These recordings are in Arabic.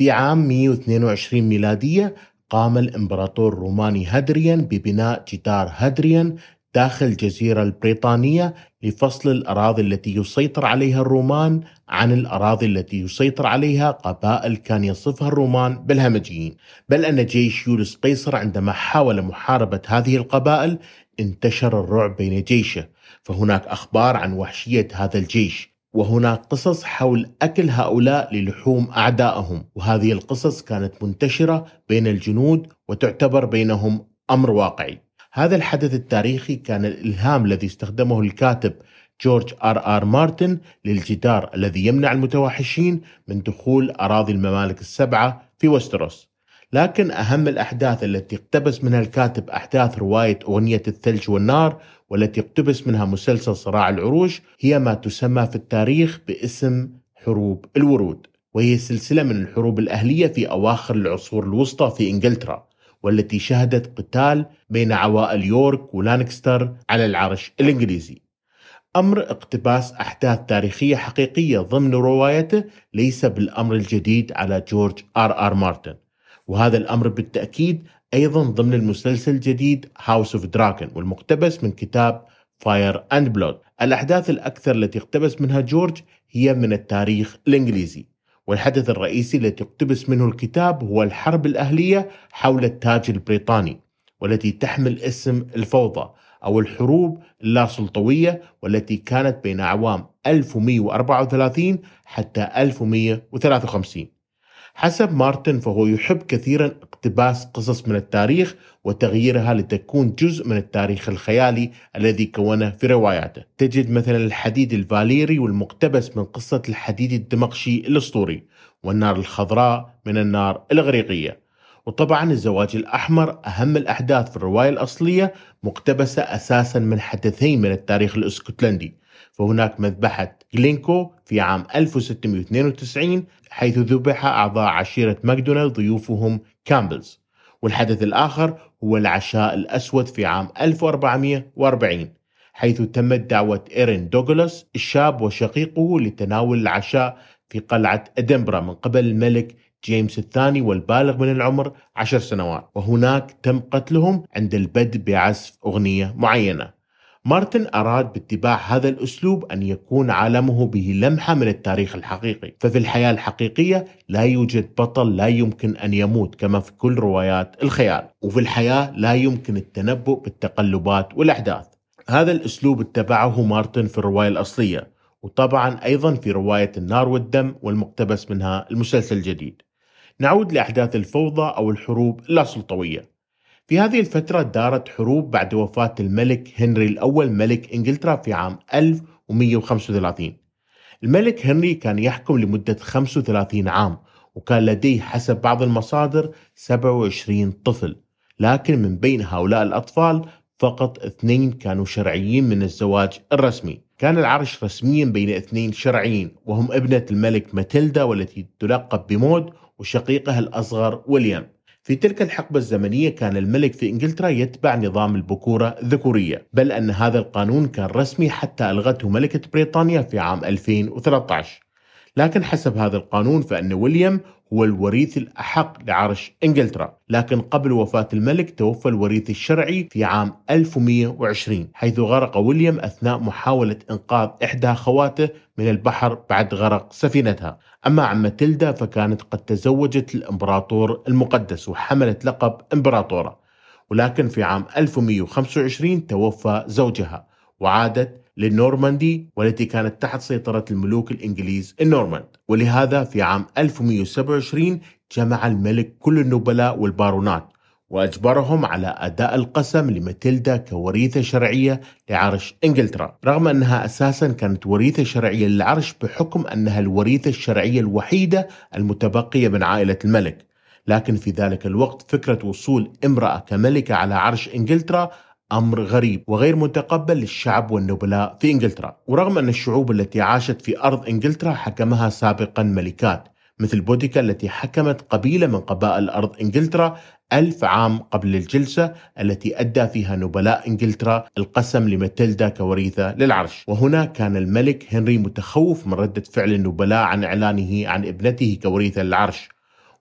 في عام 122 ميلادية قام الإمبراطور الروماني هادريان ببناء جدار هادريان داخل الجزيرة البريطانية لفصل الأراضي التي يسيطر عليها الرومان عن الأراضي التي يسيطر عليها قبائل كان يصفها الرومان بالهمجيين. بل أن جيش يوليوس قيصر عندما حاول محاربة هذه القبائل انتشر الرعب بين جيشه. فهناك أخبار عن وحشية هذا الجيش. وهناك قصص حول أكل هؤلاء للحوم أعدائهم. وهذه القصص كانت منتشرة بين الجنود وتعتبر بينهم أمر واقعي. هذا الحدث التاريخي كان الإلهام الذي استخدمه الكاتب جورج آر آر مارتن للجدار الذي يمنع المتوحشين من دخول أراضي الممالك السبعة في وستروس. لكن أهم الأحداث التي اقتبس منها الكاتب أحداث رواية أغنية الثلج والنار والتي اقتبس منها مسلسل صراع العروش هي ما تسمى في التاريخ باسم حروب الورود وهي سلسلة من الحروب الأهلية في أواخر العصور الوسطى في إنجلترا والتي شهدت قتال بين عوائل يورك ولانكستر على العرش الإنجليزي. أمر اقتباس أحداث تاريخية حقيقية ضمن روايته ليس بالأمر الجديد على جورج آر آر مارتن. وهذا الأمر بالتأكيد أيضا ضمن المسلسل الجديد House of the Dragon والمقتبس من كتاب Fire and Blood الأحداث الأكثر التي اقتبس منها جورج هي من التاريخ الإنجليزي والحدث الرئيسي الذي اقتبس منه الكتاب هو الحرب الأهلية حول التاج البريطاني والتي تحمل اسم الفوضى أو الحروب اللاسلطوية والتي كانت بين أعوام 1134 حتى 1153 حسب مارتن فهو يحب كثيرا اقتباس قصص من التاريخ وتغييرها لتكون جزء من التاريخ الخيالي الذي كونه في رواياته. تجد مثلا الحديد الفاليري والمقتبس من قصة الحديد الدمقشي الأسطوري والنار الخضراء من النار الإغريقية. وطبعا الزواج الأحمر أهم الأحداث في الرواية الأصلية مقتبسة أساسا من حدثين من التاريخ الإسكتلندي. فهناك مذبحة جلينكو في عام 1692 حيث ذبح أعضاء عشيرة ماكدونالد ضيوفهم كامبلز. والحدث الآخر هو العشاء الأسود في عام 1440 حيث تمت دعوة إيرل دوغلاس الشاب وشقيقه لتناول العشاء في قلعة أدنبرا من قبل الملك جيمس الثاني والبالغ من العمر عشر سنوات. وهناك تم قتلهم عند البدء بعزف أغنية معينة. مارتن أراد باتباع هذا الأسلوب أن يكون عالمه به لمحة من التاريخ الحقيقي. ففي الحياة الحقيقية لا يوجد بطل لا يمكن أن يموت كما في كل روايات الخيال. وفي الحياة لا يمكن التنبؤ بالتقلبات والأحداث. هذا الأسلوب اتبعه مارتن في الرواية الأصلية وطبعا أيضا في رواية النار والدم والمقتبس منها المسلسل الجديد. نعود لأحداث الفوضى أو الحروب اللاسلطوية في هذه الفترة دارت حروب بعد وفاة الملك هنري الأول ملك إنجلترا في عام 1135 الملك هنري كان يحكم لمدة 35 عام وكان لديه حسب بعض المصادر 27 طفل. لكن من بين هؤلاء الأطفال فقط اثنين كانوا شرعيين من الزواج الرسمي. كان العرش رسميا بين اثنين شرعيين وهم ابنة الملك ماتيلدا والتي تلقب بمود وشقيقها الأصغر ويليام. في تلك الحقبة الزمنية كان الملك في إنجلترا يتبع نظام البكورة الذكورية بل أن هذا القانون كان رسمي حتى ألغته ملكة بريطانيا في عام 2013 لكن حسب هذا القانون فإن ويليام هو الوريث الأحق لعرش إنجلترا. لكن قبل وفاة الملك توفى الوريث الشرعي في عام 1120 حيث غرق ويليام أثناء محاولة إنقاذ إحدى أخواته من البحر بعد غرق سفينتها. أما عن ماتيلدا فكانت قد تزوجت الإمبراطور المقدس وحملت لقب إمبراطورة. ولكن في عام 1125 توفى زوجها. وعادت للنورماندي والتي كانت تحت سيطرة الملوك الإنجليز النورماند. ولهذا في عام 1127 جمع الملك كل النبلاء والبارونات وأجبرهم على أداء القسم لماتيلدا كوريثة شرعية لعرش إنجلترا. رغم أنها أساسا كانت وريثة شرعية للعرش بحكم أنها الوريثة الشرعية الوحيدة المتبقية من عائلة الملك. لكن في ذلك الوقت فكرة وصول امرأة كملكة على عرش إنجلترا أمر غريب وغير متقبل للشعب والنبلاء في إنجلترا. ورغم أن الشعوب التي عاشت في أرض إنجلترا حكمها سابقا ملكات مثل بوديكا التي حكمت قبيلة من قبائل أرض إنجلترا ألف عام قبل الجلسة التي أدى فيها نبلاء إنجلترا القسم لماتيلدا كوريثة للعرش. وهنا كان الملك هنري متخوف من ردة فعل النبلاء عن إعلانه عن ابنته كوريثة للعرش.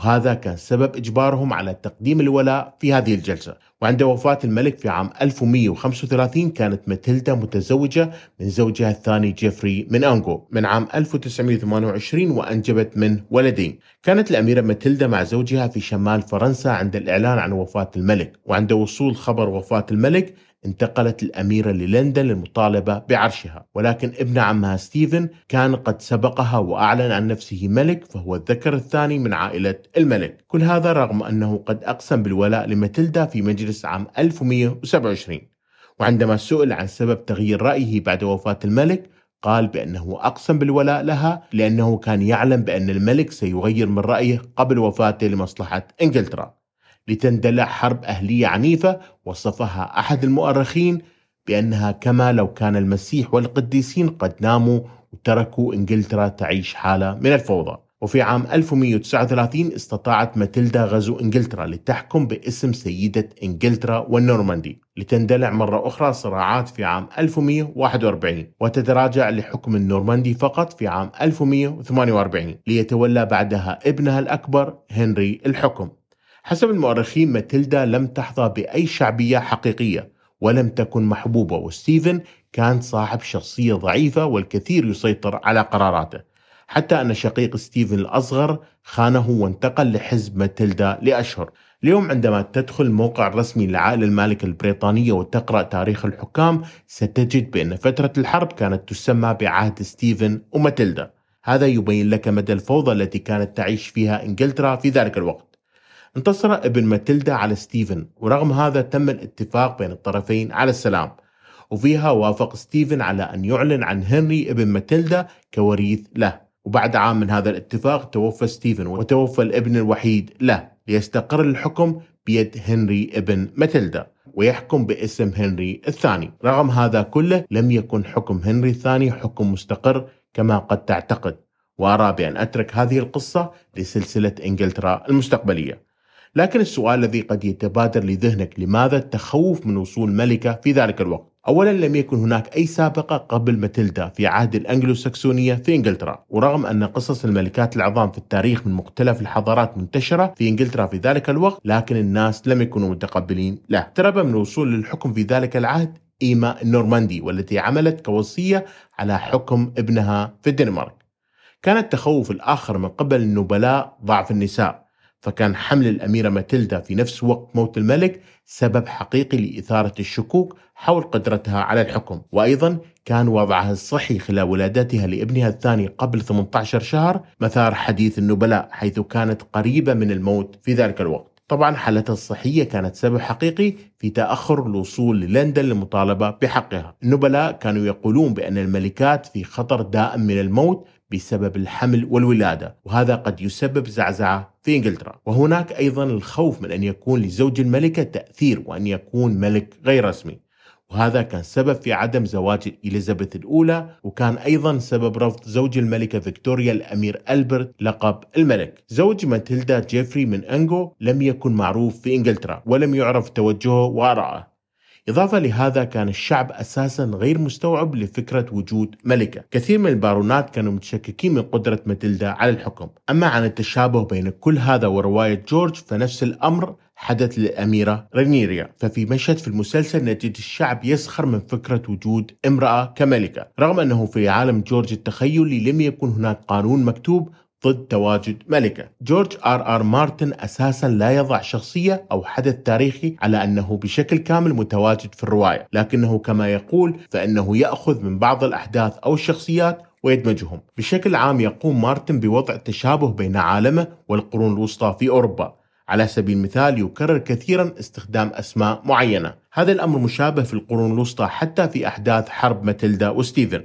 وهذا كان سبب إجبارهم على تقديم الولاء في هذه الجلسة. وعند وفاة الملك في عام 1135 كانت ماتيلدا متزوجة من زوجها الثاني جيفري من أنغو من عام 1928 وأنجبت منه ولدين. كانت الأميرة ماتيلدا مع زوجها في شمال فرنسا عند الإعلان عن وفاة الملك. وعند وصول خبر وفاة الملك انتقلت الأميرة للندن للمطالبة بعرشها ولكن ابن عمها ستيفن كان قد سبقها وأعلن عن نفسه ملك فهو الذكر الثاني من عائلة الملك. كل هذا رغم أنه قد أقسم بالولاء لماتيلدا في مجلس عام 1127 وعندما سئل عن سبب تغيير رأيه بعد وفاة الملك قال بأنه أقسم بالولاء لها لأنه كان يعلم بأن الملك سيغير من رأيه قبل وفاته لمصلحة إنجلترا. لتندلع حرب أهلية عنيفة وصفها أحد المؤرخين بأنها كما لو كان المسيح والقديسين قد ناموا وتركوا إنجلترا تعيش حالة من الفوضى. وفي عام 1139 استطاعت ماتيلدا غزو إنجلترا لتحكم باسم سيدة إنجلترا والنورماندي. لتندلع مرة أخرى صراعات في عام 1141 وتتراجع لحكم النورماندي فقط في عام 1148 ليتولى بعدها ابنها الأكبر هنري الحكم. حسب المؤرخين ماتيلدا لم تحظى بأي شعبية حقيقية ولم تكن محبوبة وستيفن كان صاحب شخصية ضعيفة والكثير يسيطر على قراراته. حتى أن شقيق ستيفن الأصغر خانه وانتقل لحزب ماتيلدا لأشهر. اليوم عندما تدخل الموقع الرسمي للعائلة المالكة البريطانية وتقرأ تاريخ الحكام ستجد بأن فترة الحرب كانت تسمى بعهد ستيفن وماتيلدا. هذا يبين لك مدى الفوضى التي كانت تعيش فيها إنجلترا في ذلك الوقت. انتصر ابن ماتيلدا على ستيفن ورغم هذا تم الاتفاق بين الطرفين على السلام. وفيها وافق ستيفن على أن يعلن عن هنري ابن ماتيلدا كوريث له. وبعد عام من هذا الاتفاق توفى ستيفن وتوفى الابن الوحيد له ليستقر الحكم بيد هنري ابن ماتيلدا ويحكم باسم هنري الثاني. رغم هذا كله لم يكن حكم هنري الثاني حكم مستقر كما قد تعتقد. وأرى بأن أترك هذه القصة لسلسلة إنجلترا المستقبلية. لكن السؤال الذي قد يتبادر لذهنك لماذا التخوف من وصول ملكة في ذلك الوقت؟ أولا لم يكن هناك أي سابقة قبل ماتيلدا في عهد الأنجلو ساكسونية في إنجلترا. ورغم أن قصص الملكات العظام في التاريخ من مختلف الحضارات منتشرة في إنجلترا في ذلك الوقت لكن الناس لم يكونوا متقبلين. له اقترب من الوصول للحكم في ذلك العهد إيما النورماندي والتي عملت كوصية على حكم ابنها في الدنمارك. كان التخوف الآخر من قبل النبلاء ضعف النساء. فكان حمل الأميرة ماتيلدا في نفس وقت موت الملك سبب حقيقي لإثارة الشكوك حول قدرتها على الحكم. وأيضا كان وضعها الصحي خلال ولادتها لابنها الثاني قبل 18 شهر مثار حديث النبلاء حيث كانت قريبة من الموت في ذلك الوقت. طبعا حالتها الصحية كانت سبب حقيقي في تأخر الوصول للندن للمطالبة بحقها. النبلاء كانوا يقولون بأن الملكات في خطر دائم من الموت بسبب الحمل والولادة وهذا قد يسبب زعزعة في إنجلترا. وهناك أيضا الخوف من أن يكون لزوج الملكة تأثير وأن يكون ملك غير رسمي. وهذا كان سبب في عدم زواج إليزابيث الأولى وكان أيضا سبب رفض زوج الملكة فيكتوريا الأمير ألبرت لقب الملك. زوج ماتيلدا جيفري من أنجو لم يكن معروف في إنجلترا ولم يعرف توجهه وآراءه. إضافة لهذا كان الشعب أساسا غير مستوعب لفكرة وجود ملكة. كثير من البارونات كانوا متشككين من قدرة ماتيلدا على الحكم. أما عن التشابه بين كل هذا ورواية جورج فنفس الأمر حدث للأميرة رينيريا. ففي مشهد في المسلسل نجد الشعب يسخر من فكرة وجود امرأة كملكة. رغم أنه في عالم جورج التخيلي لم يكن هناك قانون مكتوب ضد تواجد ملكة. جورج آر آر مارتن أساسا لا يضع شخصية أو حدث تاريخي على أنه بشكل كامل متواجد في الرواية لكنه كما يقول فإنه يأخذ من بعض الأحداث أو الشخصيات ويدمجهم. بشكل عام يقوم مارتن بوضع تشابه بين عالمه والقرون الوسطى في أوروبا. على سبيل المثال يكرر كثيرا استخدام أسماء معينة. هذا الأمر مشابه في القرون الوسطى حتى في أحداث حرب ماتيلدا وستيفن.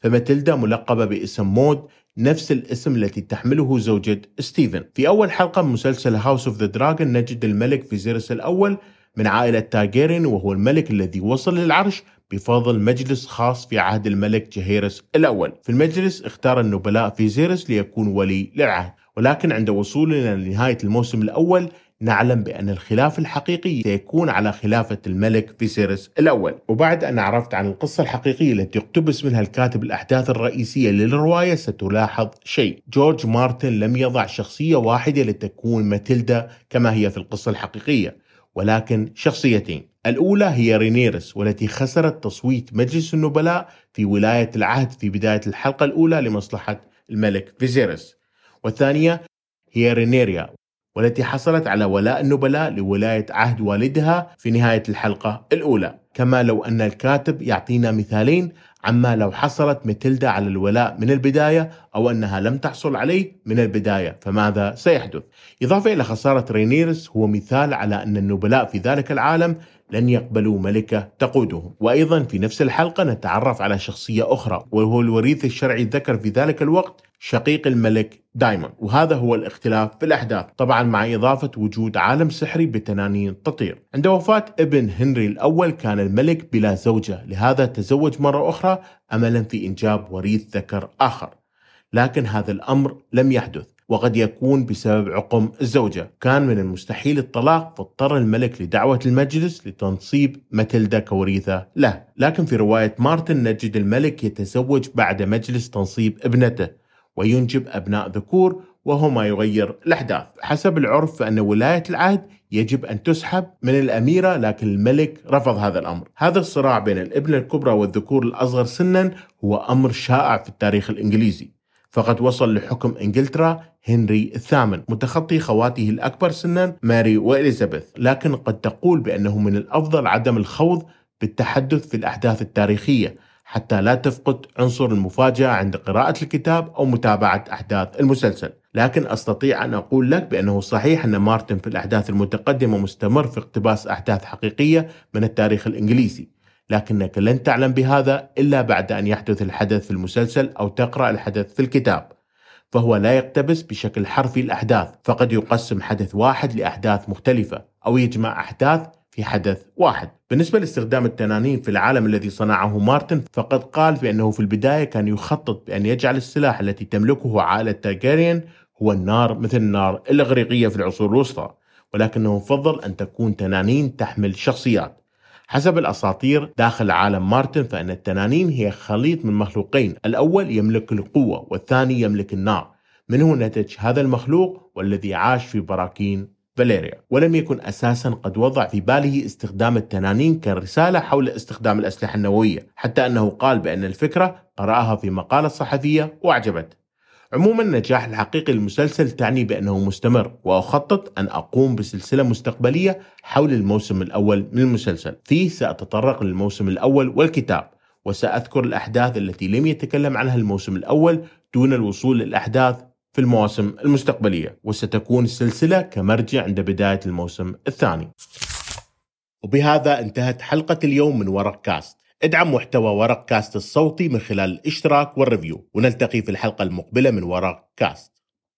فماتيلدا ملقبة باسم مود نفس الاسم التي تحمله زوجة ستيفن. في أول حلقة من مسلسل House of the Dragon نجد الملك فيزيرس الأول من عائلة تارجيرين وهو الملك الذي وصل للعرش بفضل مجلس خاص في عهد الملك جهيرس الأول. في المجلس اختار النبلاء فيزيرس ليكون ولي للعهد ولكن عند وصولنا لنهاية الموسم الأول نعلم بأن الخلاف الحقيقي سيكون على خلافة الملك فيزيرس الأول. وبعد أن عرفت عن القصة الحقيقية التي اقتبس منها الكاتب الأحداث الرئيسية للرواية ستلاحظ شيء. جورج مارتن لم يضع شخصية واحدة لتكون ماتيلدا كما هي في القصة الحقيقية ولكن شخصيتين. الأولى هي رينيس والتي خسرت تصويت مجلس النبلاء في ولاية العهد في بداية الحلقة الأولى لمصلحة الملك فيزيرس والثانية هي رينيريا والتي حصلت على ولاء النبلاء لولاية عهد والدها في نهاية الحلقة الأولى كما لو أن الكاتب يعطينا مثالين عما لو حصلت ماتيلدا على الولاء من البداية أو أنها لم تحصل عليه من البداية فماذا سيحدث؟ إضافة إلى خسارة رينيرس هو مثال على أن النبلاء في ذلك العالم لن يقبلوا ملكة تقودهم. وأيضا في نفس الحلقة نتعرف على شخصية أخرى وهو الوريث الشرعي الذكر في ذلك الوقت شقيق الملك دايمون وهذا هو الاختلاف في الأحداث طبعا مع إضافة وجود عالم سحري بتنانين تطير. عند وفاة ابن هنري الأول كان الملك بلا زوجة لهذا تزوج مرة أخرى أملا في إنجاب وريث ذكر آخر. لكن هذا الأمر لم يحدث. وقد يكون بسبب عقم الزوجة. كان من المستحيل الطلاق فاضطر الملك لدعوة المجلس لتنصيب ماتيلدا كوريثة له. لكن في رواية مارتن نجد الملك يتزوج بعد مجلس تنصيب ابنته وينجب أبناء ذكور وهو ما يغير الأحداث. حسب العرف فأن ولاية العهد يجب أن تسحب من الأميرة لكن الملك رفض هذا الأمر. هذا الصراع بين الابنة الكبرى والذكور الأصغر سنا هو أمر شائع في التاريخ الإنجليزي. فقد وصل لحكم إنجلترا هنري الثامن. متخطي خواته الأكبر سنا ماري وإليزابيث، لكن قد تقول بأنه من الأفضل عدم الخوض بالتحدث في الأحداث التاريخية حتى لا تفقد عنصر المفاجأة عند قراءة الكتاب أو متابعة أحداث المسلسل، لكن أستطيع أن أقول لك بأنه صحيح أن مارتن في الأحداث المتقدمة مستمر في اقتباس أحداث حقيقية من التاريخ الإنجليزي، لكنك لن تعلم بهذا إلا بعد أن يحدث الحدث في المسلسل أو تقرأ الحدث في الكتاب. فهو لا يقتبس بشكل حرفي الأحداث، فقد يقسم حدث واحد لأحداث مختلفة أو يجمع أحداث في حدث واحد. بالنسبة لاستخدام التنانين في العالم الذي صنعه مارتن فقد قال بأنه في البداية كان يخطط بأن يجعل السلاح التي تملكه عائلة تاغاريان هو النار مثل النار الإغريقية في العصور الوسطى، ولكنه فضل أن تكون تنانين تحمل شخصيات. حسب الأساطير داخل عالم مارتن فإن التنانين هي خليط من مخلوقين. الأول يملك القوة والثاني يملك النار. منه نتج هذا المخلوق؟ والذي عاش في براكين فاليريا. ولم يكن أساسا قد وضع في باله استخدام التنانين كرسالة حول استخدام الأسلحة النووية حتى أنه قال بأن الفكرة قرأها في مقالة صحفية وأعجبته عموما النجاح الحقيقي للمسلسل تعني بأنه مستمر وأخطط أن أقوم بسلسلة مستقبلية حول الموسم الأول من المسلسل. فيه سأتطرق للموسم الأول والكتاب وسأذكر الأحداث التي لم يتكلم عنها الموسم الأول دون الوصول للأحداث في المواسم المستقبلية وستكون السلسلة كمرجع عند بداية الموسم الثاني. وبهذا انتهت حلقة اليوم من ورق كاست. ادعم محتوى ورق كاست الصوتي من خلال الاشتراك وال review. ونلتقي في الحلقة المقبلة من ورق كاست.